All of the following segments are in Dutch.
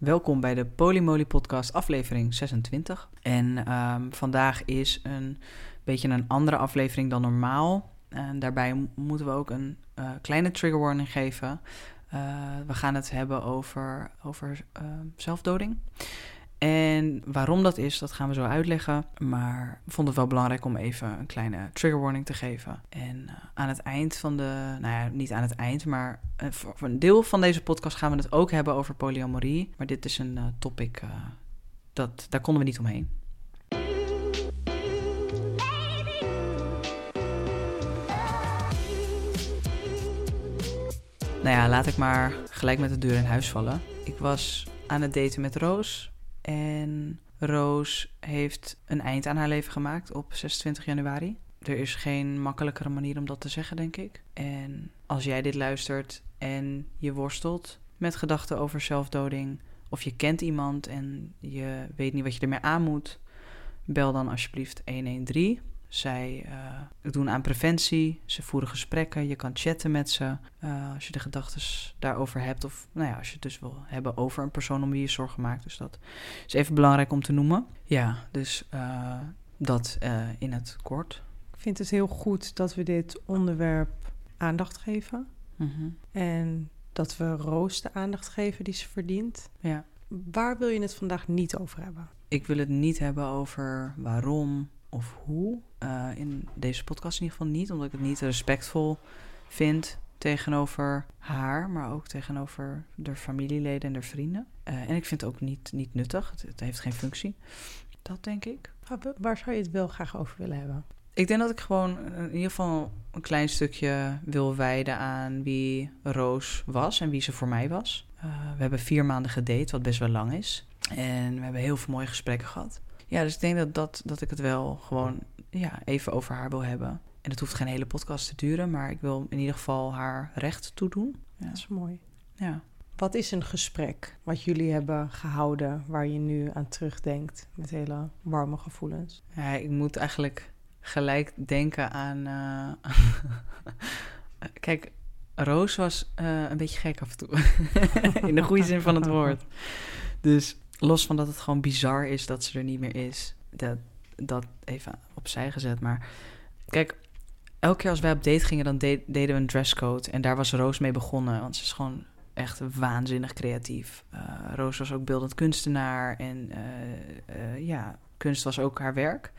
Welkom bij de Polymoly Podcast, aflevering 26. En ehm, vandaag is een beetje een andere aflevering dan normaal. En daarbij moeten we ook een uh, kleine trigger warning geven. Uh, we gaan het hebben over, over uh, zelfdoding. En waarom dat is, dat gaan we zo uitleggen. Maar we vonden het wel belangrijk om even een kleine trigger warning te geven. En uh, aan het eind van de, nou ja, niet aan het eind, maar uh, voor een deel van deze podcast gaan we het ook hebben over polyamorie. Maar dit is een uh, topic, dat, daar konden we niet omheen. Nou ja, laat ik maar gelijk met de deur in huis vallen. Ik was aan het daten met Roos. En Roos heeft een eind aan haar leven gemaakt op 26 januari. Er is geen makkelijkere manier om dat te zeggen, denk ik. En als jij dit luistert en je worstelt met gedachten over zelfdoding, of je kent iemand en je weet niet wat je ermee aan moet, bel dan alsjeblieft 113. Zij uh, doen aan preventie, ze voeren gesprekken, je kan chatten met ze uh, als je de gedachten daarover hebt. Of nou ja, als je het dus wil hebben over een persoon om wie je zorgen maakt. Dus dat is even belangrijk om te noemen. Ja, dus uh, dat in het kort. Ik vind het heel goed dat we dit onderwerp aandacht geven. Mm -hmm. En dat we Roos de aandacht geven die ze verdient. Ja. Waar wil je het vandaag niet over hebben? Ik wil het niet hebben over waarom of hoe. Uh, in deze podcast in ieder geval niet, omdat ik het niet respectvol vind tegenover haar, maar ook tegenover de familieleden en de vrienden. Uh, en ik vind het ook niet, niet nuttig. Het, het, heeft geen functie. Dat denk ik. Waar zou je het wel graag over willen hebben? Ik denk dat ik gewoon in ieder geval een klein stukje wil wijden aan wie Roos was en wie ze voor mij was. Uh, we hebben vier maanden gedate, wat best wel lang is. En we hebben heel veel mooie gesprekken gehad. Ja, dus ik denk dat, dat, dat ik het wel gewoon ja, even over haar wil hebben. En het hoeft geen hele podcast te duren, maar ik wil in ieder geval haar recht toedoen. Ja. Dat is mooi. Ja. Wat is een gesprek wat jullie hebben gehouden waar je nu aan terugdenkt met hele warme gevoelens? Ja, ik moet eigenlijk gelijk denken aan. Uh... Kijk, Roos was uh, een beetje gek af en toe. in de goede zin van het woord. Dus los van dat het gewoon bizar is dat ze er niet meer is. Dat, dat even opzij gezet. Maar kijk, elke keer als wij op date gingen, dan de deden we een dresscode. En daar was Roos mee begonnen. Want ze is gewoon echt waanzinnig creatief. Uh, Roos was ook beeldend kunstenaar. En uh, uh, ja, kunst was ook haar werk.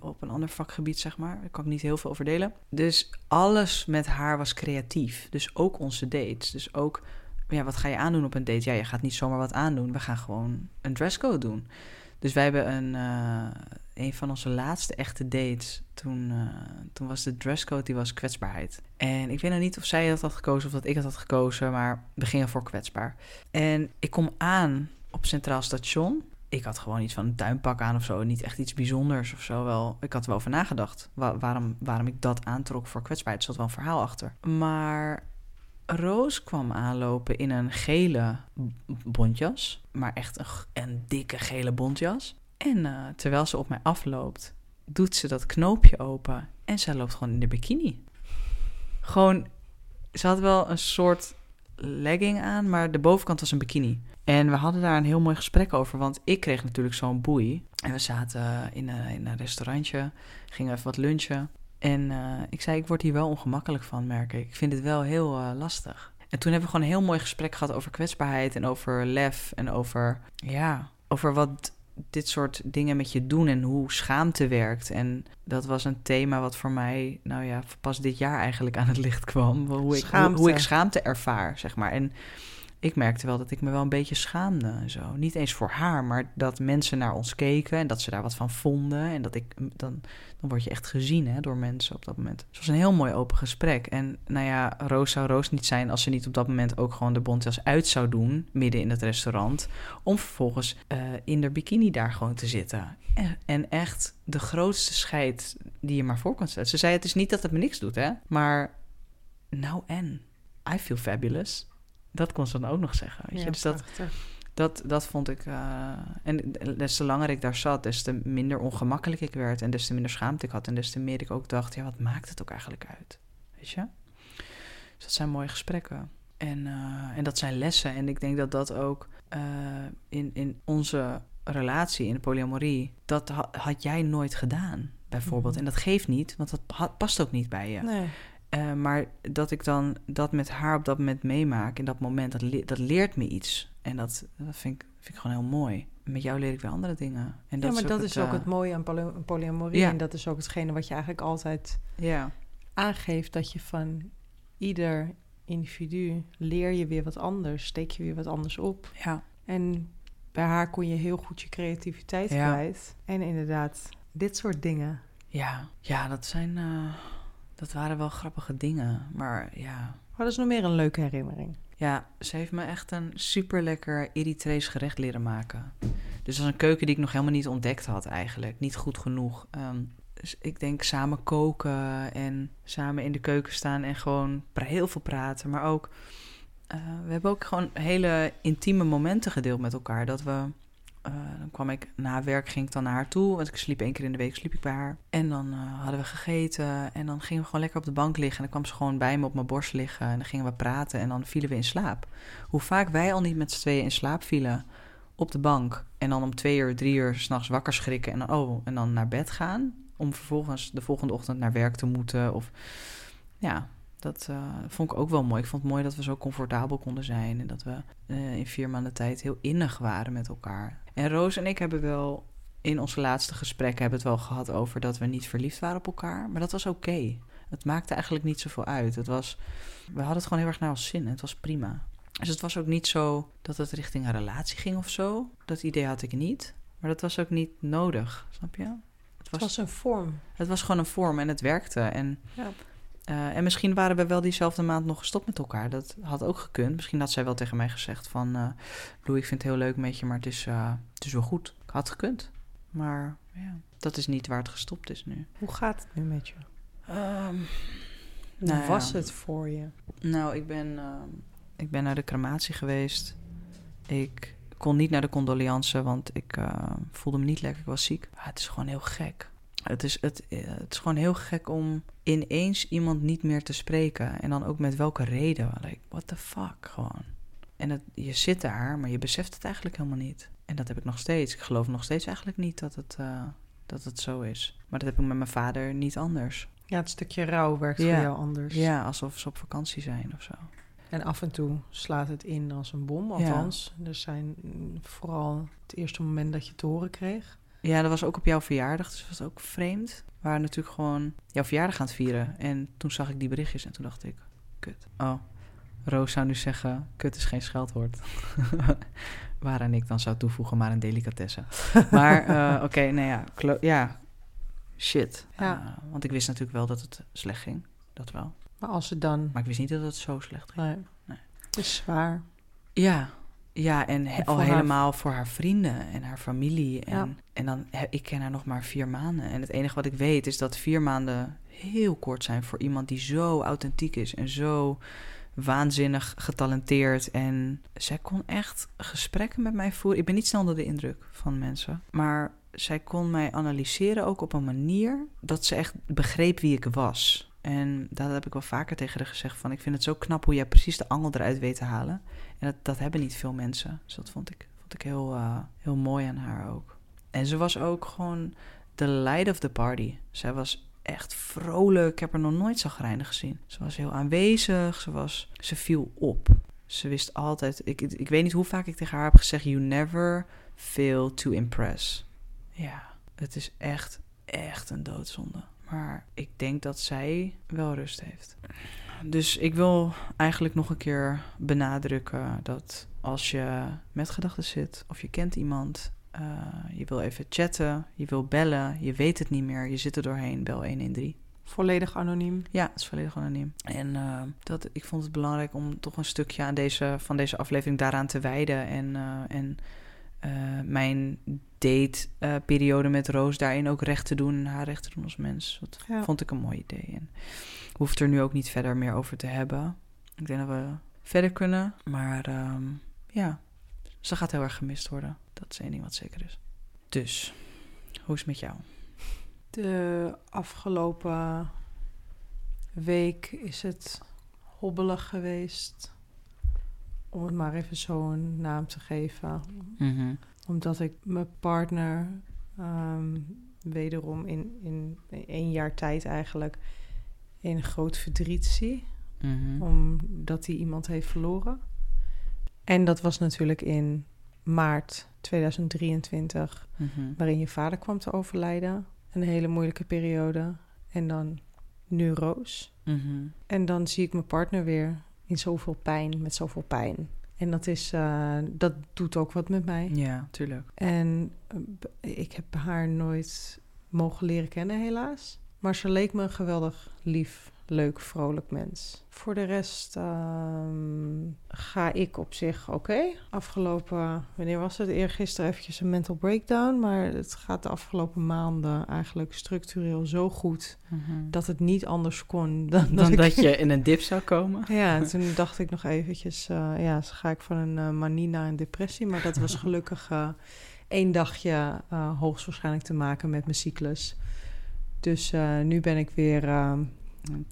op een ander vakgebied, zeg maar. Daar kan ik niet heel veel over delen. Dus alles met haar was creatief. Dus ook onze dates. Dus ook ja, wat ga je aandoen op een date? Ja, je gaat niet zomaar wat aandoen. We gaan gewoon een dresscode doen. Dus wij hebben een, uh, een van onze laatste echte dates. Toen, uh, toen was de dresscode, die was kwetsbaarheid. En ik weet nog niet of zij dat had gekozen of dat ik dat had gekozen, maar we gingen voor kwetsbaar. En ik kom aan op Centraal Station. Ik had gewoon iets van een tuinpak aan of zo. Niet echt iets bijzonders of zo. Wel, ik had er wel over nagedacht. Wa waarom, waarom ik dat aantrok voor kwetsbaarheid. Er zat wel een verhaal achter. Maar Roos kwam aanlopen in een gele bontjas. Maar echt een, dikke gele bontjas. En uh, terwijl ze op mij afloopt, doet ze dat knoopje open. En zij loopt gewoon in de bikini. Gewoon, ze had wel een soort legging aan, maar de bovenkant was een bikini. En we hadden daar een heel mooi gesprek over, want ik kreeg natuurlijk zo'n boei. En we zaten in een, in een restaurantje, gingen even wat lunchen. En uh, ik zei, ik word hier wel ongemakkelijk van, merk ik. Ik vind het wel heel uh, lastig. En toen hebben we gewoon een heel mooi gesprek gehad over kwetsbaarheid en over lef en over, ja, over wat dit soort dingen met je doen en hoe schaamte werkt. En dat was een thema wat voor mij, nou ja, pas dit jaar eigenlijk aan het licht kwam. Hoe ik, hoe, hoe ik schaamte ervaar, zeg maar. En ik merkte wel dat ik me wel een beetje schaamde en zo. Niet eens voor haar, maar dat mensen naar ons keken en dat ze daar wat van vonden. En dat ik dan, dan word je echt gezien hè, door mensen op dat moment. Het was een heel mooi open gesprek. En nou ja, Roos zou Roos niet zijn als ze niet op dat moment ook gewoon de bontjas uit zou doen, midden in het restaurant. Om vervolgens uh, in de bikini daar gewoon te zitten. En, en echt de grootste scheid die je maar voor kan stellen. Ze zei: Het is niet dat het me niks doet, hè, maar nou en. I feel fabulous dat kon ze dan ook nog zeggen. Weet je? Ja, dus dat, dat, dat vond ik. Uh, en des te langer ik daar zat, des te minder ongemakkelijk ik werd. En des te minder schaamte ik had. En des te meer ik ook dacht: ja, wat maakt het ook eigenlijk uit? Weet je? Dus dat zijn mooie gesprekken. En, eh, en dat zijn lessen. En ik denk dat dat ook eh, in, in onze relatie, in de polyamorie, dat had jij nooit gedaan, bijvoorbeeld. Mhm. En dat geeft niet, want dat past ook niet bij je. Nee. Uh, maar dat ik dan dat met haar op dat moment meemaak, in dat moment, dat, dat leert me iets. En dat, dat vind, ik, vind ik gewoon heel mooi. Met jou leer ik weer andere dingen. En dat ja, maar dat is ook het mooie aan polyamorie. Ja. En dat is ook hetgene wat je eigenlijk altijd ja. aangeeft. Dat je van ieder individu leer je weer wat anders, steek je weer wat anders op. Ja. En bij haar kon je heel goed je creativiteit kwijt. En inderdaad, dit soort dingen. Ja, ja dat zijn. Uh, dat waren wel grappige dingen. Maar ja. Wat is nog meer een leuke herinnering? Ja, ze heeft me echt een super lekker Eritrees gerecht leren maken. Dus dat is een keuken die ik nog helemaal niet ontdekt had eigenlijk. Niet goed genoeg. Um, dus ik denk samen koken en samen in de keuken staan en gewoon heel veel praten. Maar ook, uh, we hebben ook gewoon hele intieme momenten gedeeld met elkaar. Dat we, uh, dan kwam ik na werk, ging ik dan naar haar toe. Want ik sliep één keer in de week, sliep ik bij haar. En dan uh, hadden we gegeten en dan gingen we gewoon lekker op de bank liggen. En dan kwam ze gewoon bij me op mijn borst liggen en dan gingen we praten en dan vielen we in slaap. Hoe vaak wij al niet met z'n tweeën in slaap vielen op de bank. En dan om twee uur, drie uur s'nachts wakker schrikken en dan, oh, en dan naar bed gaan om vervolgens de volgende ochtend naar werk te moeten. Of ja, dat uh, vond ik ook wel mooi. Ik vond het mooi dat we zo comfortabel konden zijn en dat we uh, in vier maanden tijd heel innig waren met elkaar. En Roos en ik hebben wel in onze laatste gesprekken hebben het wel gehad over dat we niet verliefd waren op elkaar, maar dat was oké. Het maakte eigenlijk niet zoveel uit. Het was, we hadden het gewoon heel erg naar ons zin. Het was prima. Dus het was ook niet zo dat het richting een relatie ging of zo. Dat idee had ik niet. Maar dat was ook niet nodig, snap je? Het was, een vorm. Het was gewoon een vorm en het werkte. En, ja. Uh, en misschien waren we wel diezelfde maand nog gestopt met elkaar. Dat had ook gekund. Misschien had zij wel tegen mij gezegd van... Uh, Lou, ik vind het heel leuk met je, maar het is, uh, het is wel goed. Had gekund. Maar ja, dat is niet waar het gestopt is nu. Hoe gaat het nu met je? Um, Hoe nou was ja. het voor je? Nou, ik ben, ik ben naar de crematie geweest. Ik kon niet naar de condoleance, want ik uh, voelde me niet lekker. Ik was ziek. het is gewoon heel gek. Het is, het, eh, het is gewoon heel gek om ineens iemand niet meer te spreken. En dan ook met welke reden. Like, what the fuck, gewoon. En het, je zit daar, maar je beseft het eigenlijk helemaal niet. En dat heb ik nog steeds. Ik geloof nog steeds eigenlijk niet dat het, uh, dat het zo is. Maar dat heb ik met mijn vader niet anders. Ja, het stukje rouw werkt ja. voor jou anders. Ja, alsof ze op vakantie zijn of zo. En af en toe slaat het in als een bom. Althans, er zijn vooral het eerste moment dat je te horen kreeg. Ja, dat was ook op jouw verjaardag, dus dat was ook vreemd. We waren natuurlijk gewoon jouw verjaardag aan het vieren. En toen zag ik die berichtjes en toen dacht ik, kut. Oh, Roos zou nu zeggen, kut is geen scheldwoord. Waaraan ik dan zou toevoegen, maar een delicatesse. maar uh, oké, nou ja, ja, shit. Ja. Uh, want ik wist natuurlijk wel dat het slecht ging, dat wel. Maar als het dan... Maar ik wist niet dat het zo slecht ging. Nee. nee. Het is zwaar. Ja, ja, en, al helemaal voor haar vrienden en haar familie. En, ja. en dan, ik ken haar nog maar vier maanden. En het enige wat ik weet is dat vier maanden heel kort zijn voor iemand die zo authentiek is en zo waanzinnig getalenteerd. En zij kon echt gesprekken met mij voeren. Ik ben niet snel onder de indruk van mensen. Maar zij kon mij analyseren ook op een manier dat ze echt begreep wie ik was. En dat heb ik wel vaker tegen haar gezegd. Van ik vind het zo knap hoe jij precies de angel eruit weet te halen. En dat, dat hebben niet veel mensen. Dus dat vond ik, vond ik heel, uh, heel mooi aan haar ook. En ze was ook gewoon de light of the party. Zij was echt vrolijk. Ik heb haar nog nooit zagrijnig gezien. Ze was heel aanwezig. Ze, was, ze viel op. Ze wist altijd... Ik, ik weet niet hoe vaak ik tegen haar heb gezegd... You never fail to impress. Ja, het is echt, echt een doodzonde. Maar ik denk dat zij wel rust heeft. Dus ik wil eigenlijk nog een keer benadrukken dat als je met gedachten zit of je kent iemand, uh, je wil even chatten, je wil bellen, je weet het niet meer, je zit er doorheen, bel 113. Volledig anoniem? Ja, het is volledig anoniem. En uh, dat, ik vond het belangrijk om toch een stukje aan deze, van deze aflevering daaraan te wijden. En, uh, en mijn dateperiode met Roos daarin ook recht te doen en haar recht te doen als mens. Dat ja. vond ik een mooi idee. En hoeft er nu ook niet verder meer over te hebben. Ik denk dat we verder kunnen. Maar um, ja, ze gaat heel erg gemist worden. Dat is één ding wat zeker is. Dus, hoe is het met jou? De afgelopen week is het hobbelig geweest. Om het maar even zo'n naam te geven. Mhm. Omdat ik mijn partner ehm, wederom in, in één jaar tijd eigenlijk in groot verdriet zie. Mhm. Omdat hij iemand heeft verloren. En dat was natuurlijk in maart 2023, Mhm. waarin je vader kwam te overlijden. Een hele moeilijke periode. En dan nu Roos. En dan zie ik mijn partner weer in zoveel pijn, met zoveel pijn. En dat, is, eh, dat doet ook wat met mij. Ja, tuurlijk. En eh, ik heb haar nooit mogen leren kennen, helaas. Maar ze leek me geweldig lief, leuk, vrolijk mens. Voor de rest ehm, ga ik op zich oké. Afgelopen, wanneer was het? Eergisteren eventjes een mental breakdown. Maar het gaat de afgelopen maanden eigenlijk structureel zo goed... Mhm. dat het niet anders kon dan, dat Dan ik... dat je in een dip zou komen. Ja, en toen dacht ik nog eventjes, eh, ja, ga ik van een eh, manie naar een depressie. Maar dat was gelukkig eh één dagje hoogstwaarschijnlijk te maken met mijn cyclus. Dus nu ben ik weer, eh,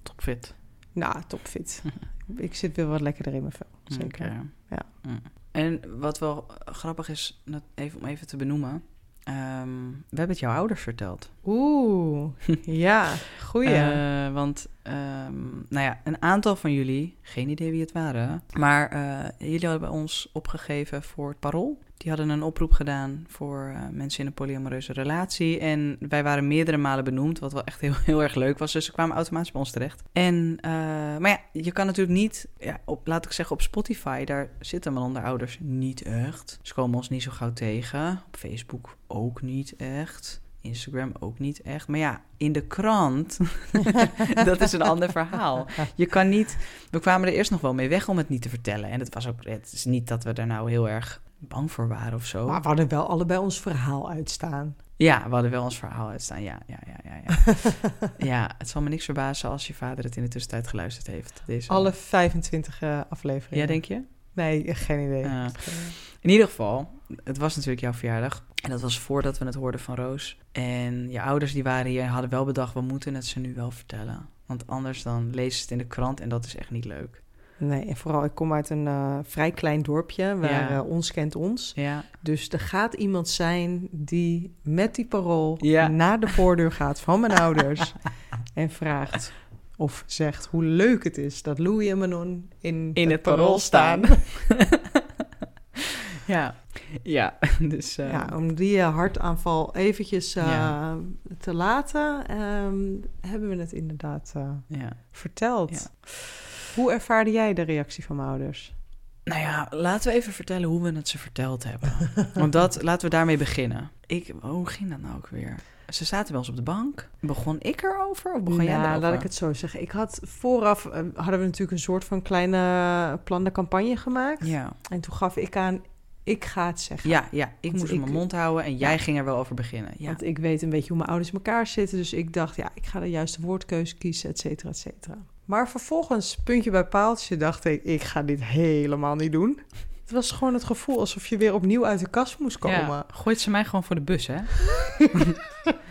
Topfit. nou, topfit. ik zit weer wat lekkerder in mijn vel, zeker. Ja. Mm. En wat wel grappig is, even, om even te benoemen. ehm, we hebben het jouw ouders verteld. Oeh, ja, goeie. Eh, want, ehm, nou ja, een aantal van jullie, geen idee wie het waren, maar eh, jullie hadden ons opgegeven voor het Parool. Die hadden een oproep gedaan voor eh, mensen in een polyamoreuze relatie. En wij waren meerdere malen benoemd, wat wel echt heel, heel erg leuk was. Dus ze kwamen automatisch bij ons terecht. En, eh, maar ja, je kan natuurlijk niet, ja, op, laat ik zeggen, op Spotify, daar zitten ouders niet echt. Ze komen ons niet zo gauw tegen. Op Facebook ook niet echt. Instagram ook niet echt. Maar ja, in de krant, dat is een ander verhaal. Je kan niet... We kwamen er eerst nog wel mee weg om het niet te vertellen. En het was ook... Het is niet dat we er nou heel erg bang voor waren of zo. Maar we hadden wel allebei ons verhaal uitstaan. Ja, we hadden wel ons verhaal uitstaan. Ja, ja, ja, ja. Ja, ja het zal me niks verbazen als je vader het in de tussentijd geluisterd heeft. Deze... Alle 25 eh, afleveringen. Ja, denk je? Nee, geen idee. Idee. In ieder geval, het was natuurlijk jouw verjaardag. En dat was voordat we het hoorden van Roos. En je ouders die waren hier en hadden wel bedacht... we moeten het ze nu wel vertellen. Want anders dan lezen ze het in de krant en dat is echt niet leuk. Nee, en vooral ik kom uit een eh, vrij klein dorpje waar Ja. eh, ons kent ons. Ja, Dus er gaat iemand zijn die met die parool Ja. naar de voordeur gaat van mijn ouders en vraagt of zegt hoe leuk het is dat Louis en Manon in, in het parool staan. ja, ja, dus... eh, Ja, om die hartaanval eventjes te laten, ehm, hebben we het inderdaad ja. verteld. Ja. Hoe ervaarde jij de reactie van mijn ouders? Nou ja, laten we even vertellen hoe we het ze verteld hebben. Want dat, laten we daarmee beginnen. Ik, hoe ging dat nou ook weer? Ze zaten bij ons op de bank. Begon ik erover of begon jij ja, erover? laat ik het zo zeggen. Ik had vooraf eh, hadden we natuurlijk een soort van kleine plan de campagne gemaakt. Ja, En toen gaf ik aan, ik ga het zeggen. ja, ja. ik Want moest ik- mijn mond houden en jij Ja. ging er wel over beginnen. Ja. Want ik weet een beetje hoe mijn ouders in elkaar zitten. Dus ik dacht, ja, ik ga de juiste woordkeuze kiezen, et cetera, et cetera. Maar vervolgens, puntje bij paaltje, dacht ik, ik ga dit helemaal niet doen. Het was gewoon het gevoel alsof je weer opnieuw uit de kast moest komen. Ja, gooit ze mij gewoon voor de bus, hè?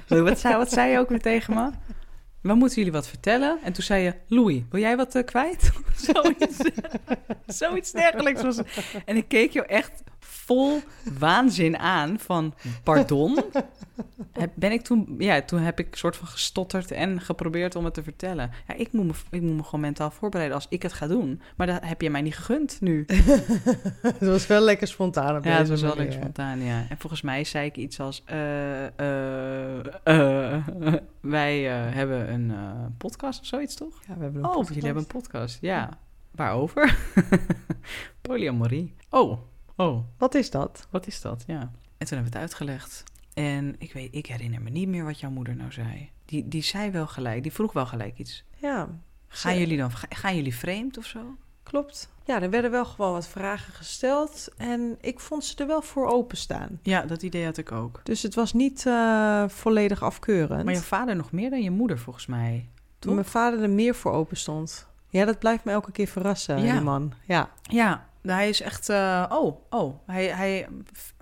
wat, zei, wat zei je ook weer tegen me? We moeten jullie wat vertellen. En toen zei je, Louis, wil jij wat eh, kwijt? zoiets, zoiets dergelijks was het. En ik keek jou echt vol waanzin aan van, pardon? Ben ik toen, ja, toen heb ik soort van gestotterd en geprobeerd om het te vertellen. Ja, ik moet me, ik moet me gewoon mentaal voorbereiden als ik het ga doen. Maar dat heb je mij niet gegund nu. Het was wel lekker spontaan op Ja, het was wel lekker spontaan, ja. En volgens mij zei ik iets als... eh, eh, eh, wij hebben een podcast of zoiets, toch? Ja, we hebben een Oh, podcast. jullie hebben een podcast. Ja. Waarover? Polyamorie. Oh, oh, Wat is dat? wat is dat? Ja. En toen hebben we het uitgelegd. En ik weet, ik herinner me niet meer wat jouw moeder nou zei. Die, die zei wel gelijk, die vroeg wel gelijk iets. Ja, Gaan Ze- jullie dan, ga- gaan jullie vreemd of zo? klopt. Ja, er werden wel gewoon wat vragen gesteld. En ik vond ze er wel voor openstaan. Ja, dat idee had ik ook. Dus het was niet eh, volledig afkeurend. Maar je vader nog meer dan je moeder, volgens mij. toch? Mijn vader er meer voor open stond. Ja, dat blijft me elke keer verrassen, Ja. die man. Ja, Ja, hij is echt... eh, oh, oh. Hij, hij,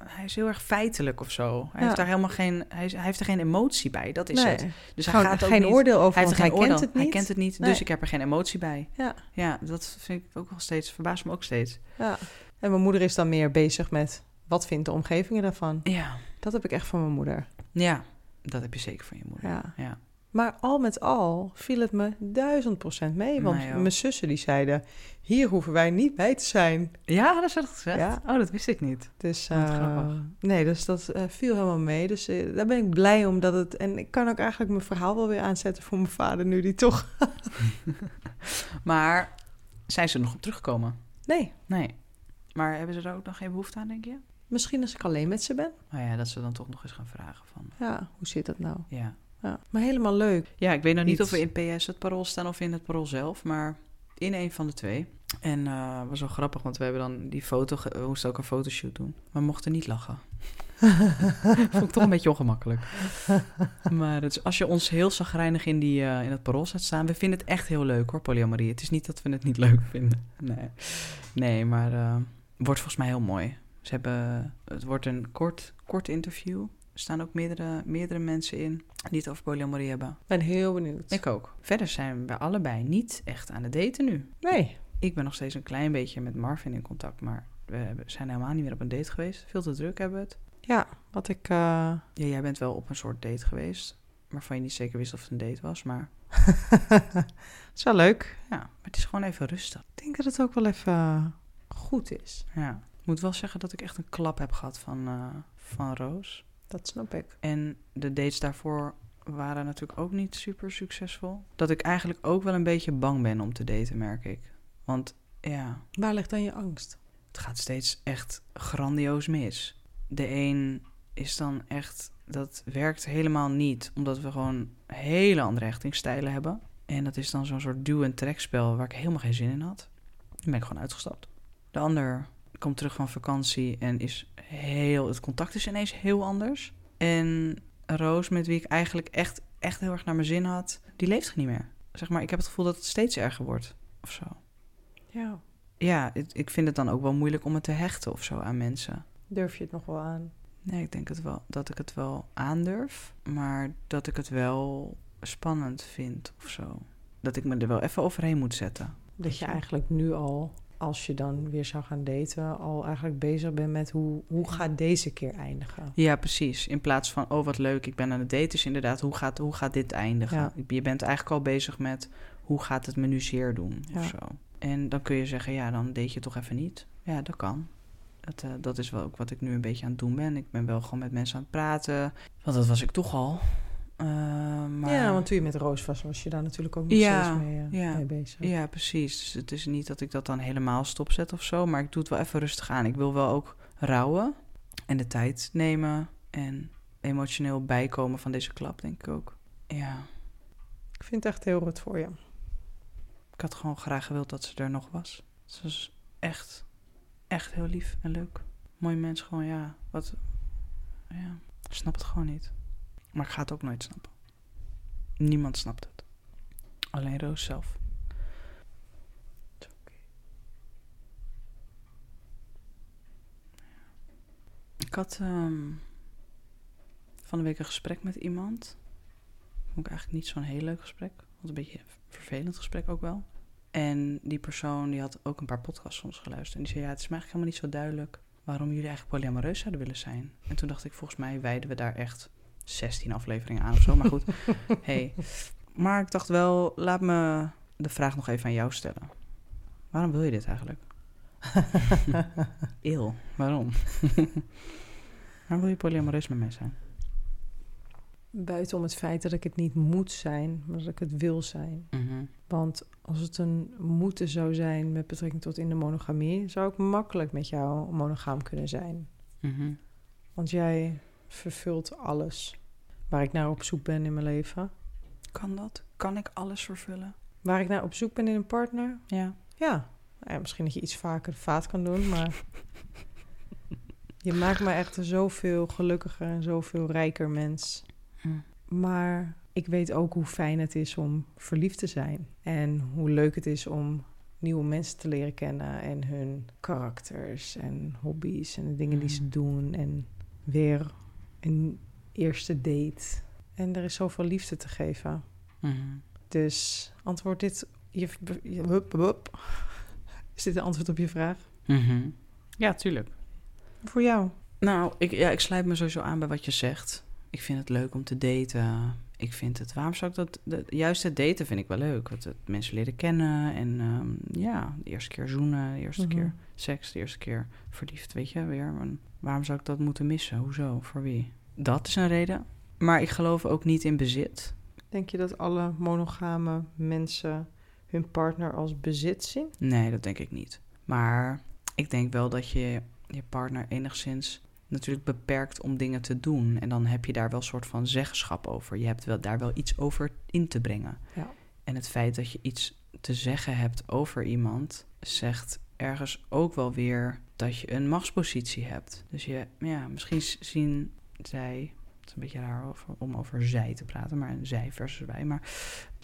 hij is heel erg feitelijk of zo. Hij Ja. heeft daar helemaal geen... Hij, is- hij heeft er geen emotie bij, dat is nee. het. Dus hij Gewoon gaat ook geen niet... oordeel over, Hij heeft want geen hij oordeel. kent het niet. Hij kent het niet, Nee. dus ik heb er geen emotie bij. Ja. Ja, dat vind ik ook wel steeds... Verbaast me ook steeds. Ja. En mijn moeder is dan meer bezig met... wat vindt de omgeving ervan? Ja. Dat heb ik echt van mijn moeder. Ja, dat heb je zeker van je moeder. Ja. Ja. Maar al met al viel het me duizend procent mee. Want Mij ook. mijn zussen die zeiden... hier hoeven wij niet bij te zijn. Ja, dat is dat gezegd? Ja. Oh, dat wist ik niet. Dus, grappig. nee, dus dat eh, viel helemaal mee. Dus eh, daar ben ik blij om dat het... En ik kan ook eigenlijk mijn verhaal wel weer aanzetten voor mijn vader... nu die toch... Maar zijn ze er nog op teruggekomen? Nee, Nee. Maar hebben ze er ook nog geen behoefte aan, denk je? misschien als ik alleen met ze ben. Nou ja, dat ze dan toch nog eens gaan vragen van... Ja, hoe zit dat nou? Ja, Ja. Maar helemaal leuk. ja ik weet nog niet of we in PS het parool staan of in het parool zelf, maar in een van de twee. En eh was wel grappig, want we hebben dan die foto... We moesten ook een fotoshoot doen. Maar we mochten niet lachen. Vond ik toch een beetje ongemakkelijk. Maar als je ons heel zagrijnig in, die, eh, in het parool staat staan... We vinden het echt heel leuk hoor, polyamorie. Het is niet dat we het niet leuk vinden. Nee, nee maar eh wordt volgens mij heel mooi. Ze hebben, het wordt een kort, kort interview. Er staan ook meerdere, meerdere mensen in die het over polyamorie hebben. Ik ben heel benieuwd. Ik ook. Verder zijn we allebei niet echt aan het daten nu. Nee. Ik ben nog steeds een klein beetje met Marvin in contact, maar we zijn helemaal niet meer op een date geweest. Veel te druk hebben we het. Ja, wat ik... eh, Ja, jij bent wel op een soort date geweest, waarvan je niet zeker wist of het een date was. Maar is wel leuk. ja, maar het is gewoon even rustig. Ik denk dat het ook wel even goed is. Ja. Ik moet wel zeggen dat ik echt een klap heb gehad van, eh, van Roos. Dat snap ik. En de dates daarvoor waren natuurlijk ook niet super succesvol. Dat ik eigenlijk ook wel een beetje bang ben om te daten, merk ik. Want ja, Waar ligt dan je angst? het gaat steeds echt grandioos mis. De een is dan echt, dat werkt helemaal niet, omdat we gewoon hele andere hechtingsstijlen hebben. En dat is dan zo'n soort duw- en trekspel waar ik helemaal geen zin in had. Dan ben ik gewoon uitgestapt. De ander komt terug van vakantie en is heel, het contact is ineens heel anders. En Roos, met wie ik eigenlijk echt, echt heel erg naar mijn zin had, die leeft niet meer. Zeg maar, ik heb het gevoel dat het steeds erger wordt of zo Ja. ja, het- ik vind het dan ook wel moeilijk om het te hechten of zo aan mensen. Durf je het nog wel aan? Nee, ik denk het wel, dat ik het wel aandurf, maar dat ik het wel spannend vind of zo. Dat ik me er wel even overheen moet zetten. Dat je eigenlijk nu al, als je dan weer zou gaan daten, al eigenlijk bezig bent met hoe, hoe gaat deze keer eindigen? Ja, precies. In plaats van, oh wat leuk, ik ben aan het daten, is inderdaad, hoe gaat, hoe gaat dit eindigen? Ja. Je bent eigenlijk al bezig met, hoe gaat het me nu zeer doen Ja. of zo. En dan kun je zeggen, ja, dan date je toch even niet. Ja, dat kan. Dat, eh, dat is wel ook wat ik nu een beetje aan het doen ben. Ik ben wel gewoon met mensen aan het praten. Want dat was ik toch al. Eh, maar... Ja, want toen je met Roos was, was je daar natuurlijk ook nog Ja, steeds mee, eh, ja. mee bezig. Ja, precies. Dus het is niet dat ik dat dan helemaal stopzet of zo. Maar ik doe het wel even rustig aan. Ik wil wel ook rouwen. En de tijd nemen. En emotioneel bijkomen van deze klap, denk ik ook. Ja, Ik vind het echt heel goed voor je. ik had gewoon graag gewild dat ze er nog was. Ze was echt, echt heel lief en leuk. Mooi mens, gewoon ja. Wat, ja, ik snap het gewoon niet. Maar ik ga het ook nooit snappen. Niemand snapt het. Alleen Roos zelf. Ik had ehm, van de week een gesprek met iemand. Vond ik eigenlijk niet zo'n heel leuk gesprek. Want een beetje een vervelend gesprek ook wel. En die persoon die had ook een paar podcasts soms geluisterd. En die zei, ja, het is me eigenlijk helemaal niet zo duidelijk... waarom jullie eigenlijk polyamoreus zouden willen zijn. En toen dacht ik, volgens mij wijden we daar echt 16 afleveringen aan of zo. Maar goed, hey. Maar ik dacht wel, laat me de vraag nog even aan jou stellen. Waarom wil je dit eigenlijk? Eeuw, waarom? waarom wil je polyamoreus met mij zijn? Buiten om het feit dat ik het niet moet zijn, maar dat ik het wil zijn. Mhm. Want als het een moeten zou zijn met betrekking tot in de monogamie, zou ik makkelijk met jou monogaam kunnen zijn. Mhm. Want jij vervult alles waar ik naar op zoek ben in mijn leven. Kan dat? Kan ik alles vervullen? Waar ik naar op zoek ben in een partner, Ja. ja. Ja, misschien dat je iets vaker de vaat kan doen, maar je maakt me echt een zoveel gelukkiger en zoveel rijker mens. Mm. Maar ik weet ook hoe fijn het is om verliefd te zijn. En hoe leuk het is om nieuwe mensen te leren kennen en hun karakters en hobby's en de dingen die ze Mhm. doen. En weer een eerste date. En er is zoveel liefde te geven. Mhm. Dus antwoord dit. Je, je, hup, hup. Is dit een antwoord op je vraag? Mhm. Ja, tuurlijk. Voor jou. Nou, ik, ja, ik sluit me sowieso aan bij wat je zegt. Ik vind het leuk om te daten. Ik vind het... Waarom zou ik dat... De, juist het daten vind ik wel leuk. Want het mensen leren kennen. En ehm, ja, de eerste keer zoenen. De eerste Mhm. keer seks. De eerste keer verliefd, weet je, weer. Maar waarom zou ik dat moeten missen? Hoezo? Voor wie? Dat is een reden. Maar ik geloof ook niet in bezit. Denk je dat alle monogame mensen hun partner als bezit zien? Nee, dat denk ik niet. Maar ik denk wel dat je je partner enigszins natuurlijk beperkt om dingen te doen. En dan heb je daar wel een soort van zeggenschap over. Je hebt wel, daar wel iets over in te brengen. Ja. En het feit dat je iets te zeggen hebt over iemand, zegt ergens ook wel weer dat je een machtspositie hebt. Dus je, ja, misschien zien zij, het is een beetje raar over, om over zij te praten, maar zij versus wij. Maar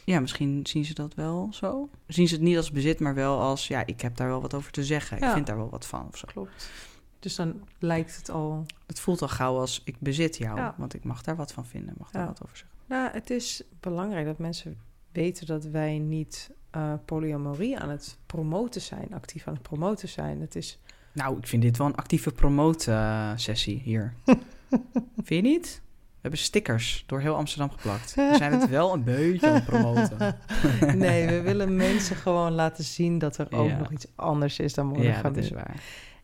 ja, misschien zien ze dat wel zo. Zien ze het niet als bezit, maar wel als, ja, ik heb daar wel wat over te zeggen. Ik vind daar wel wat van of zo. Klopt. Dus dan lijkt het al. Het voelt al gauw als ik bezit jou, Ja. want ik mag daar wat van vinden, mag daar Ja. wat over zeggen. Nou, het is belangrijk dat mensen weten dat wij niet eh, polyamorie aan het promoten zijn, actief aan het promoten zijn. Het is. Nou, ik vind dit wel een actieve promote-sessie hier. vind je niet? We hebben stickers door heel Amsterdam geplakt. We zijn het wel een beetje aan het promoten. nee, we willen mensen gewoon laten zien dat er ook Ja. nog iets anders is dan monogamie. Ja, dat is waar.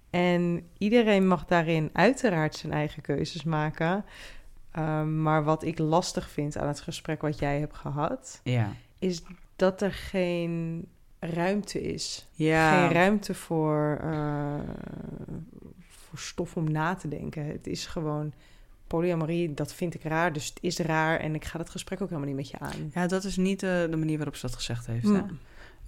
En iedereen mag daarin uiteraard zijn eigen keuzes maken. Um, maar wat ik lastig vind aan het gesprek wat jij hebt gehad, Ja. is dat er geen ruimte is. Ja. Geen ruimte voor, uh, voor stof om na te denken. Het is gewoon polyamorie, dat vind ik raar, dus het is raar en ik ga dat gesprek ook helemaal niet met je aan. Ja, dat is niet de, de manier waarop ze dat gezegd heeft. Mm. Hè?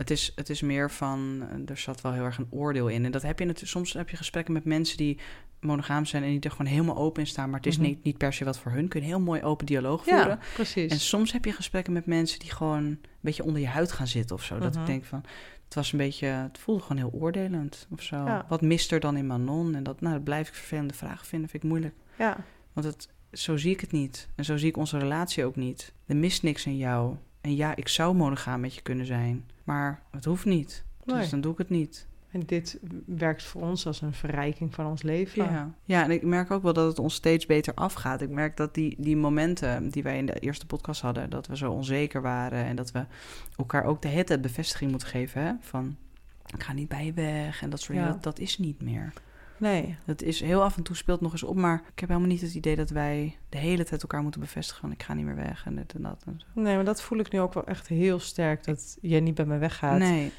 Het, is, het is meer van, er zat wel heel erg een oordeel in. En dat heb je natuurlijk, soms heb je gesprekken met mensen die monogaam zijn en die er gewoon helemaal open in staan, maar het is Mhm. niet, niet per se wat voor hun. Kun je een heel mooi open dialoog voeren. Ja, precies. En soms heb je gesprekken met mensen die gewoon een beetje onder je huid gaan zitten of zo. Dat Mhm. ik denk van, het was een beetje, het voelde gewoon heel oordelend of zo. Ja. Wat mist er dan in Manon? En dat, nou, dat blijf ik vervelende vragen vinden, vind ik moeilijk. Ja, Want het, zo zie ik het niet. En zo zie ik onze relatie ook niet. Er mist niks in jou. En ja, ik zou monogaam met je kunnen zijn. Maar het hoeft niet. Nee. Dus dan doe ik het niet. en dit werkt voor ons als een verrijking van ons leven. Ja. ja, en ik merk ook wel dat het ons steeds beter afgaat. Ik merk dat die, die momenten die wij in de eerste podcast hadden... dat we zo onzeker waren... en dat we elkaar ook de hele tijd bevestiging moeten geven... Hè? van ik ga niet bij je weg en dat soort Ja. dingen. Dat, dat is niet meer. Nee, Dat is heel af en toe speelt nog eens op... maar ik heb helemaal niet het idee dat wij de hele tijd elkaar moeten bevestigen... van ik ga niet meer weg en dit en dat en zo. nee, maar dat voel ik nu ook wel echt heel sterk, dat jij niet bij me weggaat. Nee,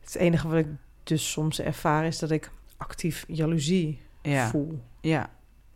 Het enige wat ik dus soms ervaar is dat ik actief jaloezie ja, voel. ja,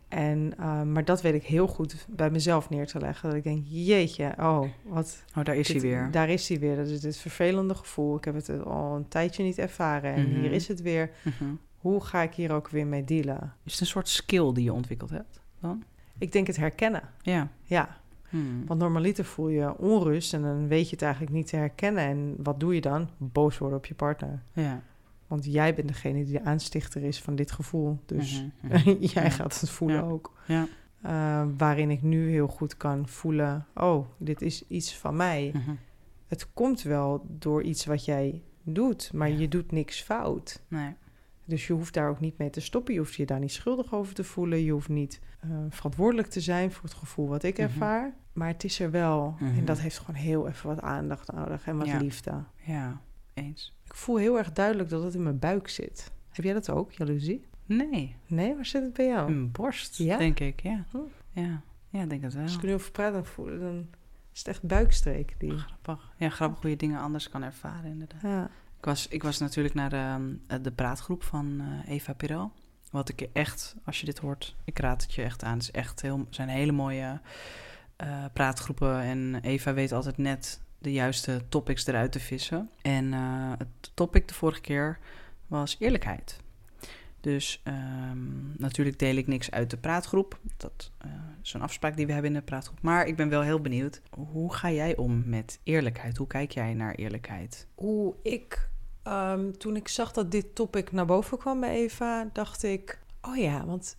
En, uh, maar dat weet ik heel goed bij mezelf neer te leggen. Dat ik denk, jeetje, oh, wat... oh, daar is dit- hij weer. Daar is hij weer. Dat is dit vervelende gevoel. Ik heb het al een tijdje niet ervaren. En Mhm. hier is het weer. Mhm. Hoe ga ik hier ook weer mee dealen? Is het een soort skill die je ontwikkeld hebt dan? Ik denk het herkennen. Ja. Ja, Hmm. want normaliter voel je onrust en dan weet je het eigenlijk niet te herkennen. En wat doe je dan? Boos worden op je partner. Ja. Want jij bent degene die de aanstichter is van dit gevoel. Dus Mhm, mhm. jij gaat het voelen Ja. ook. Ja. Uh, waarin ik nu heel goed kan voelen: oh, dit is iets van mij. Mhm. Het komt wel door iets wat jij doet, maar Ja. je doet niks fout. Nee. Dus je hoeft daar ook niet mee te stoppen. Je hoeft je daar niet schuldig over te voelen. Je hoeft niet uh, verantwoordelijk te zijn voor het gevoel wat ik Mhm. ervaar. Maar het is er wel. Mhm. En dat heeft gewoon heel even wat aandacht nodig en wat Ja. liefde. Ja, eens. Ik voel heel erg duidelijk dat het in mijn buik zit. Heb jij dat ook, jaloezie? Nee, Nee, waar zit het bij jou? in mijn borst, Ja? denk ik. Ja, Hm. ja. ja ik denk het wel. Als ik er nu over praat, dan, voel, dan is het echt buikstreek. Die... Grappig. Ja, grappig hoe je dingen anders kan ervaren, inderdaad. Ja. Ik was, ik was natuurlijk naar de, de praatgroep van eh, Eva Perel. Wat ik echt, als je dit hoort, ik raad het je echt aan. Het is echt heel, zijn hele mooie eh, praatgroepen. En Eva weet altijd net de juiste topics eruit te vissen. En eh, het topic de vorige keer was eerlijkheid. Dus ehm, natuurlijk deel ik niks uit de praatgroep. Dat eh, is een afspraak die we hebben in de praatgroep. Maar ik ben wel heel benieuwd. Hoe ga jij om met eerlijkheid? Hoe kijk jij naar eerlijkheid? Hoe ik Ehm, toen ik zag dat dit topic naar boven kwam bij Eva, dacht ik: oh ja, want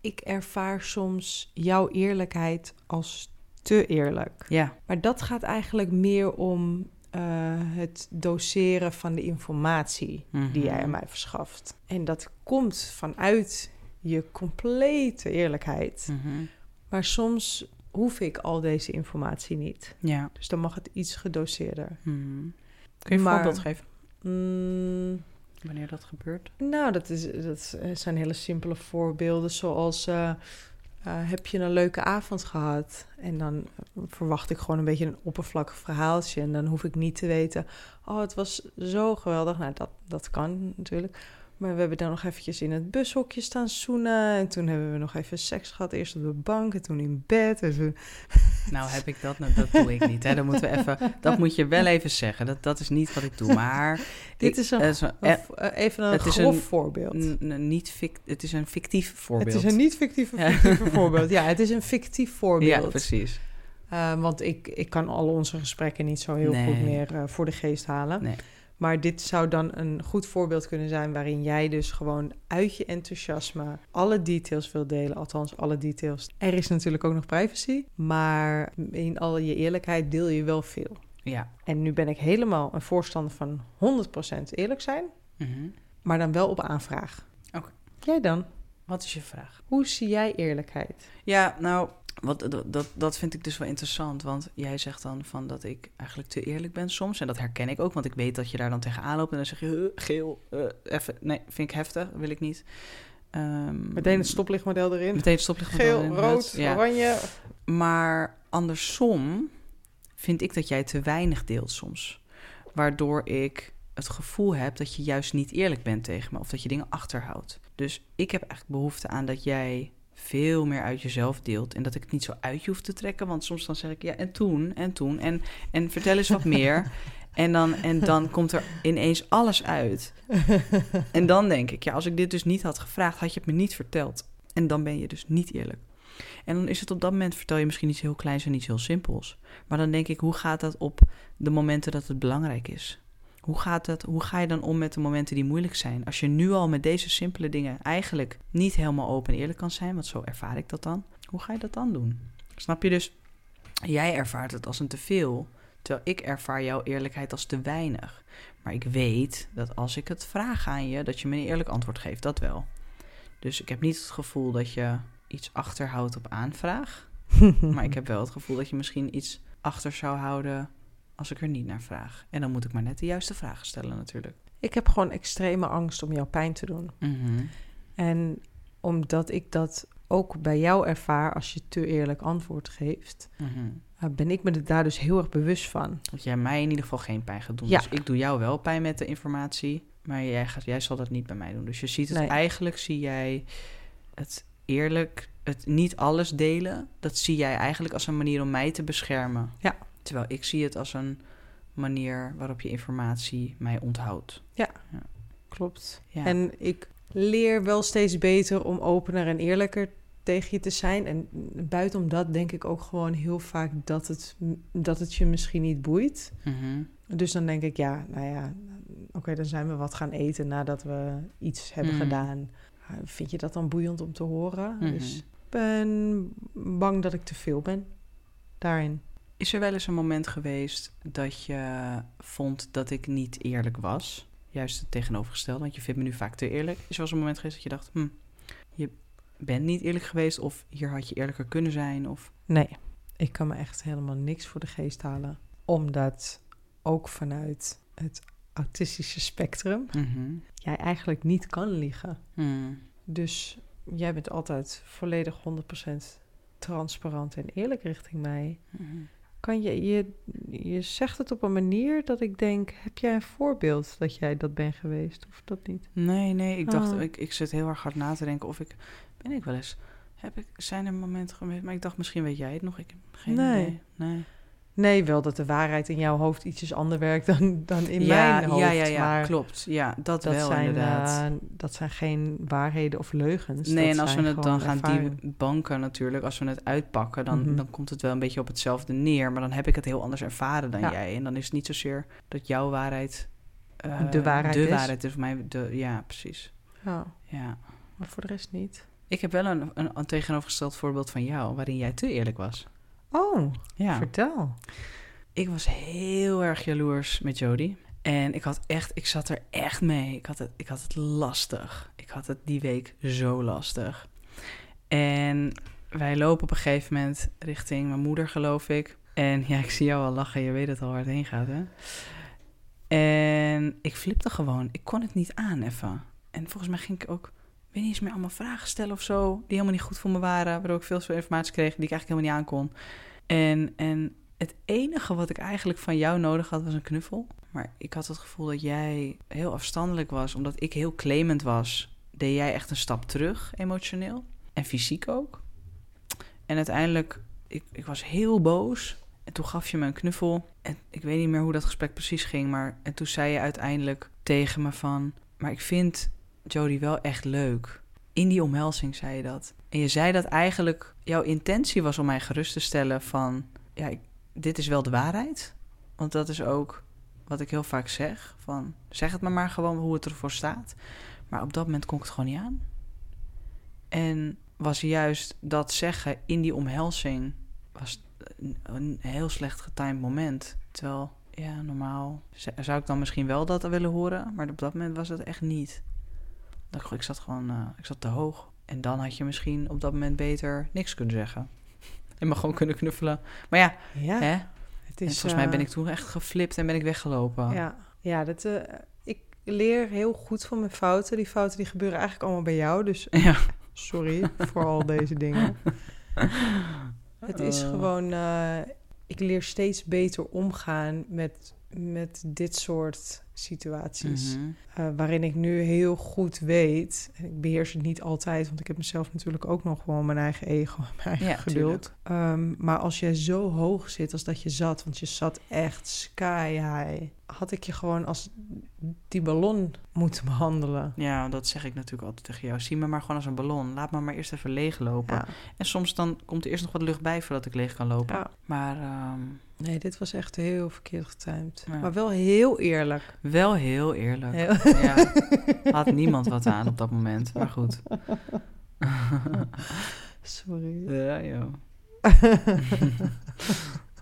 ik ervaar soms jouw eerlijkheid als te eerlijk. Ja. Maar dat gaat eigenlijk meer om eh, het doseren van de informatie die jij aan Mhm. mij verschaft. En dat komt vanuit je complete eerlijkheid. Mhm. Maar soms hoef ik al deze informatie niet. Ja. Dus dan mag het iets gedoseerder. Mhm. Kun je een Maar- voorbeeld geven Mm, wanneer dat gebeurt? nou, dat, is, dat zijn hele simpele voorbeelden. Zoals, eh, eh, heb je een leuke avond gehad? En dan verwacht ik gewoon een beetje een oppervlakkig verhaaltje. En dan hoef ik niet te weten, oh, het was zo geweldig. Nou, dat, dat kan natuurlijk. Maar we hebben dan nog eventjes in het bushokje staan zoenen. En toen hebben we nog even seks gehad. Eerst op de bank en toen in bed. En toen... Nou, heb ik dat? Nou, dat doe ik niet. Hè. Dat, moeten we even, dat moet je wel even zeggen. Dat, dat is niet wat ik doe. Maar Dit ik- is een, eh, een eh, v- eh, even een het is grof een- voorbeeld. niet fic- het is een fictief voorbeeld. Het is een niet fictieve voorbeeld. Ja, het is een fictief voorbeeld. Ja, precies. Uh, want ik, ik kan al onze gesprekken niet zo heel Nee. goed meer voor de geest halen. Nee. Maar dit zou dan een goed voorbeeld kunnen zijn waarin jij dus gewoon uit je enthousiasme alle details wil delen. Althans, alle details. Er is natuurlijk ook nog privacy, maar in al je eerlijkheid deel je wel veel. Ja. En nu ben ik helemaal een voorstander van 100% eerlijk zijn, Mhm. maar dan wel op aanvraag. Oké. Jij dan? Wat is je vraag? Hoe zie jij eerlijkheid? Ja, nou, wat, dat, dat, dat vind ik dus wel interessant. Want jij zegt dan van dat ik eigenlijk te eerlijk ben soms. En dat herken ik ook, want ik weet dat je daar dan tegenaan loopt. En dan zeg je, "Huh, geel, eh, even, nee, vind ik heftig, wil ik niet. Ehm, Meteen het stoplichtmodel erin. Meteen het stoplicht. Geel, rood, ja. oranje. Maar andersom vind ik dat jij te weinig deelt soms. Waardoor ik het gevoel heb dat je juist niet eerlijk bent tegen me. Of dat je dingen achterhoudt. Dus ik heb eigenlijk behoefte aan dat jij veel meer uit jezelf deelt. En dat ik het niet zo uit je hoef te trekken. Want soms dan zeg ik, ja, en toen, en toen. En, en vertel eens wat meer. En dan, en dan komt er ineens alles uit. En dan denk ik, ja, als ik dit dus niet had gevraagd, had je het me niet verteld. En dan ben je dus niet eerlijk. En dan is het op dat moment, vertel je misschien iets heel kleins en iets heel simpels. Maar dan denk ik, hoe gaat dat op de momenten dat het belangrijk is? Hoe, gaat het, hoe ga je dan om met de momenten die moeilijk zijn? Als je nu al met deze simpele dingen eigenlijk niet helemaal open en eerlijk kan zijn, want zo ervaar ik dat dan, hoe ga je dat dan doen? Snap je dus? Jij ervaart het als een teveel, terwijl ik ervaar jouw eerlijkheid als te weinig. Maar ik weet dat als ik het vraag aan je, dat je me een eerlijk antwoord geeft, dat wel. Dus ik heb niet het gevoel dat je iets achterhoudt op aanvraag. Maar ik heb wel het gevoel dat je misschien iets achter zou houden als ik er niet naar vraag. En dan moet ik maar net de juiste vragen stellen natuurlijk. Ik heb gewoon extreme angst om jou pijn te doen. Mhm. En omdat ik dat ook bij jou ervaar als je te eerlijk antwoord geeft, Mhm. uh, ben ik me er daar dus heel erg bewust van. Dat jij mij in ieder geval geen pijn gaat doen. Ja. Dus ik doe jou wel pijn met de informatie, maar jij, gaat, jij zal dat niet bij mij doen. Dus je ziet het Nee. eigenlijk, zie jij het eerlijk, het niet alles delen, dat zie jij eigenlijk als een manier om mij te beschermen. Ja. Terwijl ik zie het als een manier waarop je informatie mij onthoudt. Klopt. Ja. En ik leer wel steeds beter om opener en eerlijker tegen je te zijn. En buitenom dat denk ik ook gewoon heel vaak dat het, dat het je misschien niet boeit. Mhm. Dus dan denk ik, ja, nou ja, oké, dan zijn we wat gaan eten nadat we iets hebben Mhm. gedaan. Uh, Vind je dat dan boeiend om te horen? Dus ik ben bang dat ik te veel ben daarin. Is er wel eens een moment geweest dat je vond dat ik niet eerlijk was? Juist het tegenovergestelde, want je vindt me nu vaak te eerlijk. Is er wel eens een moment geweest dat je dacht, hm, je bent niet eerlijk geweest of hier had je eerlijker kunnen zijn? Of... Nee, ik kan me echt helemaal niks voor de geest halen. Omdat ook vanuit het autistische spectrum Mhm. jij eigenlijk niet kan liegen. Hmm. Dus jij bent altijd volledig 100% transparant en eerlijk richting mij. Mhm. Kan je, je, je zegt het op een manier dat ik denk, heb jij een voorbeeld dat jij dat bent geweest of dat niet? Nee, nee, ik dacht, Ah. ik, ik zit heel erg hard na te denken of ik, ben ik wel eens, heb ik, zijn er momenten geweest, maar ik dacht misschien weet jij het nog, ik heb geen Nee. idee. Nee. Nee, wel dat de waarheid in jouw hoofd ietsjes ander werkt dan, dan in ja, mijn hoofd. ja, ja, ja, maar klopt. Ja, dat, dat wel zijn, inderdaad. eh, dat zijn geen waarheden of leugens. Nee, en als we het dan gaan ervaringen. debanken natuurlijk, als we het uitpakken, dan, Mhm. dan komt het wel een beetje op hetzelfde neer. Maar dan heb ik het heel anders ervaren dan Ja. jij. En dan is het niet zozeer dat jouw waarheid eh, De waarheid de is. waarheid is voor mij. De, ja, precies. Ja, Ja. maar voor de rest niet. Ik heb wel een, een, een tegenovergesteld voorbeeld van jou, waarin jij te eerlijk was. Oh, Ja. vertel. Ik was heel erg jaloers met Jody. En ik had echt, ik zat er echt mee. Ik had het, ik had het lastig. Ik had het die week zo lastig. En wij lopen op een gegeven moment richting mijn moeder, geloof ik. En ja, ik zie jou al lachen. Je weet het al waar het heen gaat, hè? En ik flipte gewoon. Ik kon het niet aan even. En volgens mij ging ik ook... Weet niet eens meer allemaal vragen stellen of zo... die helemaal niet goed voor me waren... waardoor ik veel informatie kreeg... die ik eigenlijk helemaal niet aankon. En, en het enige wat ik eigenlijk van jou nodig had... was een knuffel. Maar ik had het gevoel dat jij heel afstandelijk was... omdat ik heel claimend was... deed jij echt een stap terug, emotioneel. En fysiek ook. En uiteindelijk... Ik, ik was heel boos... En toen gaf je me een knuffel. En ik weet niet meer hoe dat gesprek precies ging. Maar en toen zei je uiteindelijk tegen me van... Maar ik vind Jodie wel echt leuk. In die omhelzing zei je dat. En je zei dat eigenlijk jouw intentie was om mij gerust te stellen van... Ja, dit is wel de waarheid. Want dat is ook wat ik heel vaak zeg. Van, zeg het maar maar gewoon hoe het ervoor staat. Maar op dat moment kon ik het gewoon niet aan. En was juist dat zeggen in die omhelzing... was een, heel slecht getimed moment. Terwijl, ja, normaal zou ik dan misschien wel dat willen horen. Maar op dat moment was het echt niet. Dat Ik zat gewoon eh, ik zat te hoog. En dan had je misschien op dat moment beter niks kunnen zeggen. En me gewoon kunnen knuffelen. Maar ja, Ja, hè? het En is... volgens mij eh, ben ik toen echt geflipt en ben ik weggelopen. Ja, ja dat, eh, ik leer heel goed van mijn fouten. Die fouten die gebeuren eigenlijk allemaal bij jou. Dus Ja. sorry voor al deze dingen. Het is Eh. gewoon... eh, ik leer steeds beter omgaan met, met dit soort situaties. Mhm. Eh, waarin ik nu heel goed weet... en ik beheers het niet altijd... want ik heb mezelf natuurlijk ook nog gewoon mijn eigen ego... en mijn eigen Ja, geduld. Ehm, maar als jij zo hoog zit als dat je zat... want je zat echt sky high... had ik je gewoon als die ballon moeten behandelen. Ja, dat zeg ik natuurlijk altijd tegen jou. Zie me maar gewoon als een ballon. Laat me maar eerst even leeglopen. Ja. En soms dan komt er eerst nog wat lucht bij voordat ik leeg kan lopen. Ja. Maar ehm, Nee, dit was echt heel verkeerd getimed. Ja. Maar wel heel eerlijk. wel heel eerlijk. Heel- Ja, had niemand wat aan op dat moment. Maar goed. Sorry. Ja, joh.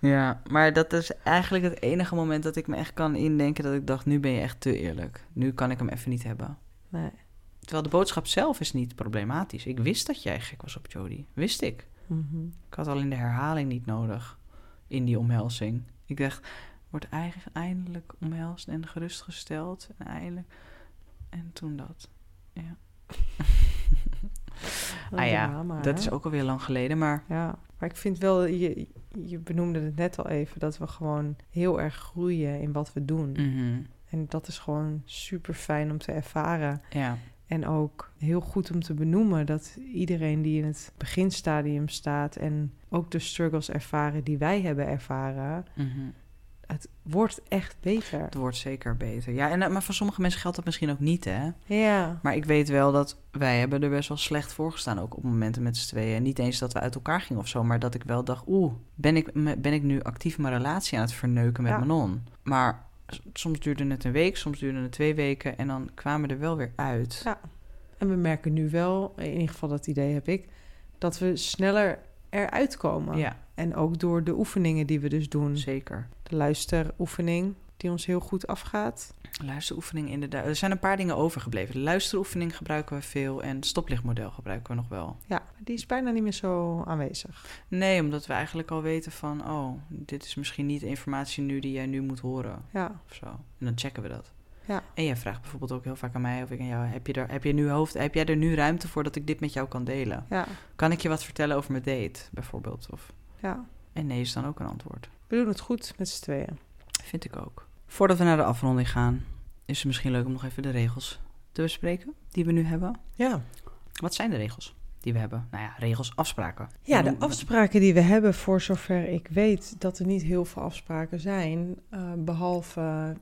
Ja, maar dat is eigenlijk het enige moment dat ik me echt kan indenken dat ik dacht, nu ben je echt te eerlijk. Nu kan ik hem even niet hebben. Nee. Terwijl de boodschap zelf is niet problematisch. Ik wist dat jij gek was op Jodie. Wist ik. Mhm. Ik had alleen de herhaling niet nodig in die omhelzing. Ik dacht, wordt eigenlijk eindelijk omhelst en gerustgesteld. En eindelijk. En toen dat. Ja. Ah ja, drama, Dat hè? is ook alweer lang geleden, maar Ja, maar ik vind wel, je, je benoemde het net al even, dat we gewoon heel erg groeien in wat we doen. mhm, En dat is gewoon super fijn om te ervaren. ja. En ook heel goed om te benoemen dat iedereen die in het beginstadium staat en ook de struggles ervaren die wij hebben ervaren, mhm. het wordt echt beter. Het wordt zeker beter. Ja, en, eh, maar voor sommige mensen geldt dat misschien ook niet, hè? Ja, Maar ik weet wel dat wij hebben er best wel slecht voor gestaan, ook op momenten met z'n tweeën. En niet eens dat we uit elkaar gingen of zo, maar dat ik wel dacht, oeh, ben ik, ben ik nu actief mijn relatie aan het verneuken met Ja. Manon? Maar soms duurde het een week, soms duurde het twee weken en dan kwamen we er wel weer uit. Ja. en we merken nu wel, in ieder geval dat idee heb ik, dat we sneller eruit komen. Ja, En ook door de oefeningen die we dus doen. zeker. De luisteroefening, die ons heel goed afgaat. Luisteroefening inderdaad. Er zijn een paar dingen overgebleven. De luisteroefening gebruiken we veel en het stoplichtmodel gebruiken we nog wel. Ja, die is bijna niet meer zo aanwezig. Nee, omdat we eigenlijk al weten van, oh, dit is misschien niet informatie nu die jij nu moet horen. Ja, of zo. En dan checken we dat. Ja. En jij vraagt bijvoorbeeld ook heel vaak aan mij of ik aan jou heb je er heb je nu hoofd heb jij er nu ruimte voor dat ik dit met jou kan delen? ja, Kan ik je wat vertellen over mijn date bijvoorbeeld? Of ja. en nee is dan ook een antwoord. We doen het goed met z'n tweeën. Vind ik ook. Voordat we naar de afronding gaan, is het misschien leuk om nog even de regels te bespreken die we nu hebben. Ja. Wat zijn de regels die we hebben? Nou ja, regels, afspraken. Ja, de afspraken die we hebben, voor zover ik weet dat er niet heel veel afspraken zijn. eh, behalve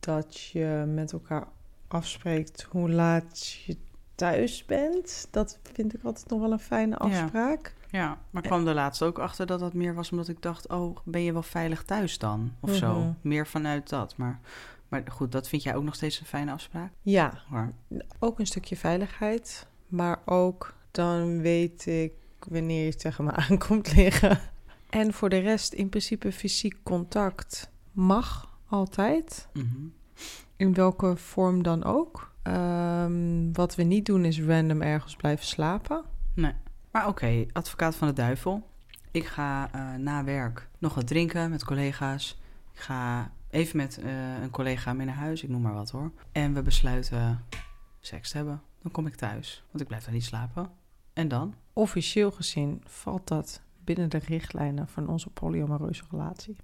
dat je met elkaar afspreekt hoe laat je thuis bent. Dat vind ik altijd nog wel een fijne afspraak. Ja, maar ik kwam er laatst ook achter dat dat meer was omdat ik dacht, oh, ben je wel veilig thuis dan? Of zo. Mhm. Meer vanuit dat. Maar Maar goed, dat vind jij ook nog steeds een fijne afspraak? Ja, Maar, ook een stukje veiligheid. Maar ook dan weet ik wanneer je tegen me aankomt liggen. En voor de rest, in principe fysiek contact mag altijd. mhm. In welke vorm dan ook. Ehm, wat we niet doen is random ergens blijven slapen. Maar oké, advocaat van de duivel. Ik ga eh, na werk nog wat drinken met collega's. Ik ga even met eh, een collega mee naar huis, ik noem maar wat hoor. En we besluiten seks te hebben. Dan kom ik thuis, want ik blijf daar niet slapen. En dan? Officieel gezien valt dat binnen de richtlijnen van onze polyamoreuze relatie.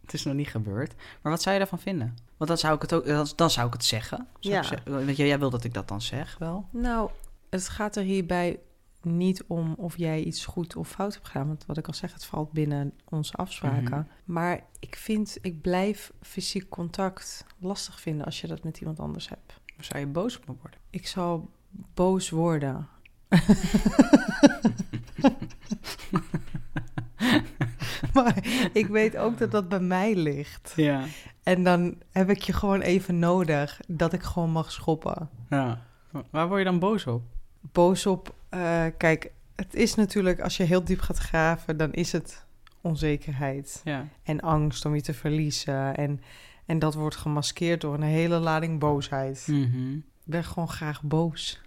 Het is nog niet gebeurd. Maar wat zou je daarvan vinden? Want dan zou ik het ook, dan, dan zou ik het zeggen. Zou Ja. ik zeggen. Want jij, jij wil dat ik dat dan zeg, wel? Nou, het gaat er hierbij niet om of jij iets goed of fout hebt gedaan. Want wat ik al zeg, het valt binnen onze afspraken. Mhm. Maar ik vind, ik blijf fysiek contact lastig vinden als je dat met iemand anders hebt. Zou je boos op me worden? Ik zal boos worden. maar ik weet ook dat dat bij mij ligt. Ja. En dan heb ik je gewoon even nodig dat ik gewoon mag schoppen. ja. Waar word je dan boos op? Boos op. eh, kijk, het is natuurlijk, als je heel diep gaat graven, dan is het onzekerheid Ja. en angst om je te verliezen. En, en dat wordt gemaskeerd door een hele lading boosheid. Mhm. Ik ben gewoon graag boos.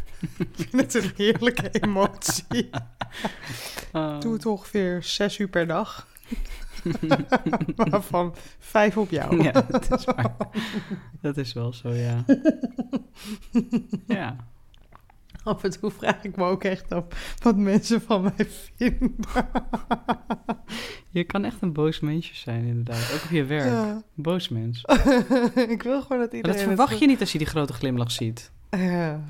Ik vind het een heerlijke emotie. Oh. Doe het ongeveer zes uur per dag. Waarvan vijf op jou. Ja, dat is waar. Dat is wel zo, ja. Ja. Af en toe vraag ik me ook echt af wat mensen van mij vinden. Je kan echt een boos mensje zijn, inderdaad. Ook op je werk. Ja. Boos mens. ik wil gewoon dat Maar iedereen... dat het verwacht je niet als je die grote glimlach ziet. Ja.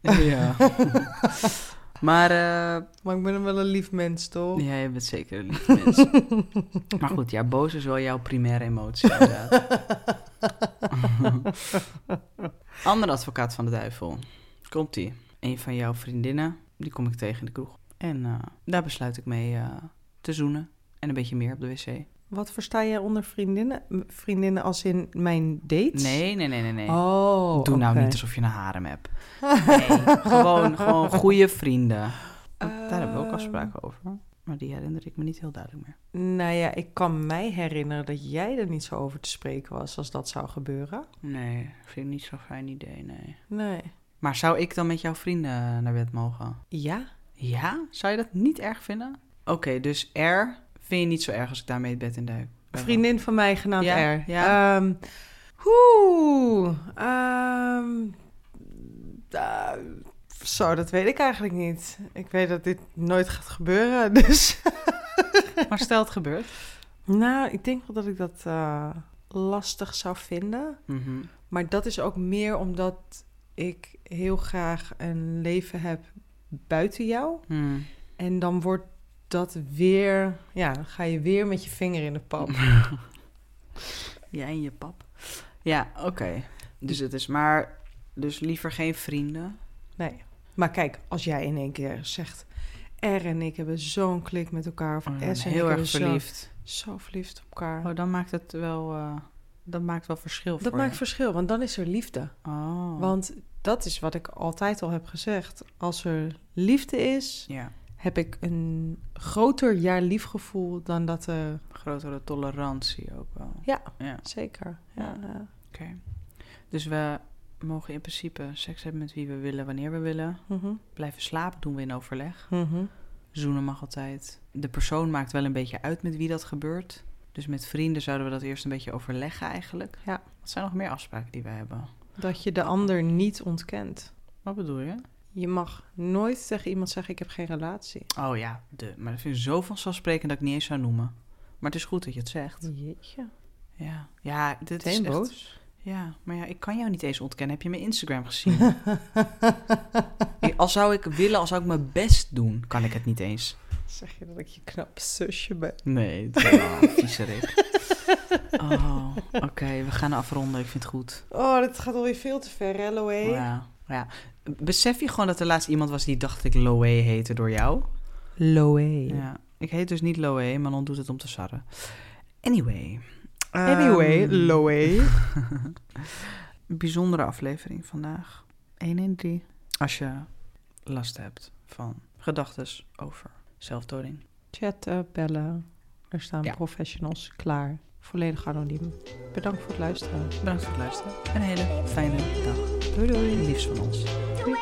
Ja. maar, eh, Maar ik ben wel een lief mens, toch? ja, je bent zeker een lief mens. maar goed, ja, boos is wel jouw primaire emotie, inderdaad. Andere advocaat van de duivel. Komt-ie. Een van jouw vriendinnen, die kom ik tegen in de kroeg. En eh, daar besluit ik mee eh, te zoenen. En een beetje meer op de wc. Wat versta jij onder vriendinnen? Vriendinnen als in mijn dates? Nee, nee, nee, nee, nee. Oh, Doe nou niet alsof je een harem hebt. Nee, gewoon, gewoon goede vrienden. Daar hebben we ook afspraken over. Maar die herinner ik me niet heel duidelijk meer. Nou ja, ik kan mij herinneren dat jij er niet zo over te spreken was als dat zou gebeuren. Nee, vind ik niet zo'n fijn idee, nee. Nee. Maar zou ik dan met jouw vrienden naar bed mogen? Ja? Ja? Zou je dat niet erg vinden? Oké, dus R vind je niet zo erg als ik daarmee het bed in duik? Een vriendin van mij genaamd Ja, R. ja. Ehm, Oeh. ehm, eh, zo, dat weet ik eigenlijk niet. Ik weet dat dit nooit gaat gebeuren, dus... Maar stel het gebeurt. Nou, ik denk wel dat ik dat eh, lastig zou vinden. Mhm. Maar dat is ook meer omdat ik heel graag een leven heb buiten jou. Hmm. En dan wordt dat weer... Ja, dan ga je weer met je vinger in de pap. Jij en je pap. Ja, oké. Dus het is maar... Dus liever geen vrienden. Nee. Maar kijk, als jij in één keer zegt... R en ik hebben zo'n klik met elkaar. Of Oh, S en heel ik erg verliefd. Zo, verliefd op elkaar. Oh, dan maakt het wel... eh, dat maakt wel verschil dat voor maakt je. verschil, want dan is er liefde. Oh. Want dat is wat ik altijd al heb gezegd. Als er liefde is, Ja, heb ik een groter jaar liefgevoel dan dat er... grotere tolerantie ook wel. Ja. Ja, Zeker. Ja, oké. Dus we mogen in principe seks hebben met wie we willen, wanneer we willen. Mhm, Blijven slapen doen we in overleg. mhm. Zoenen mag altijd. De persoon maakt wel een beetje uit met wie dat gebeurt. Dus met vrienden zouden we dat eerst een beetje overleggen eigenlijk. Ja. Wat zijn nog meer afspraken die we hebben? Dat je de ander niet ontkent. Wat bedoel je? Je mag nooit tegen iemand zeggen: Ik heb geen relatie. Oh ja, de. Maar dat vind ik zo vanzelfsprekend dat ik niet eens zou noemen. Maar het is goed dat je het zegt. Jeetje. Ja, ja dit is echt... boos. Ja, maar ja, ik kan jou niet eens ontkennen. Heb je mijn Instagram gezien? Als zou ik willen, als zou ik mijn best doen, kan ik het niet eens. Zeg je dat ik je knappe zusje ben? Nee, het is wel. Oh, oké, we gaan afronden. Ik vind het goed. Oh, dit gaat alweer veel te ver, hè, Loé? Ja, ja. Besef je gewoon dat er laatst iemand was die dacht dat ik Loé heette door jou? Loé. Ja. Ik heet dus niet Loé, Manon doet het om te sarren. Anyway, Anyway, Loe. Een bijzondere aflevering vandaag. 1 in 3. Als je last hebt van gedachten over zelfdoding. Chatten, bellen. Er staan Ja. professionals klaar. Volledig anoniem. Bedankt voor het luisteren. Bedankt voor het luisteren. En een hele fijne dag. Doei doei. Liefst van ons. Doei.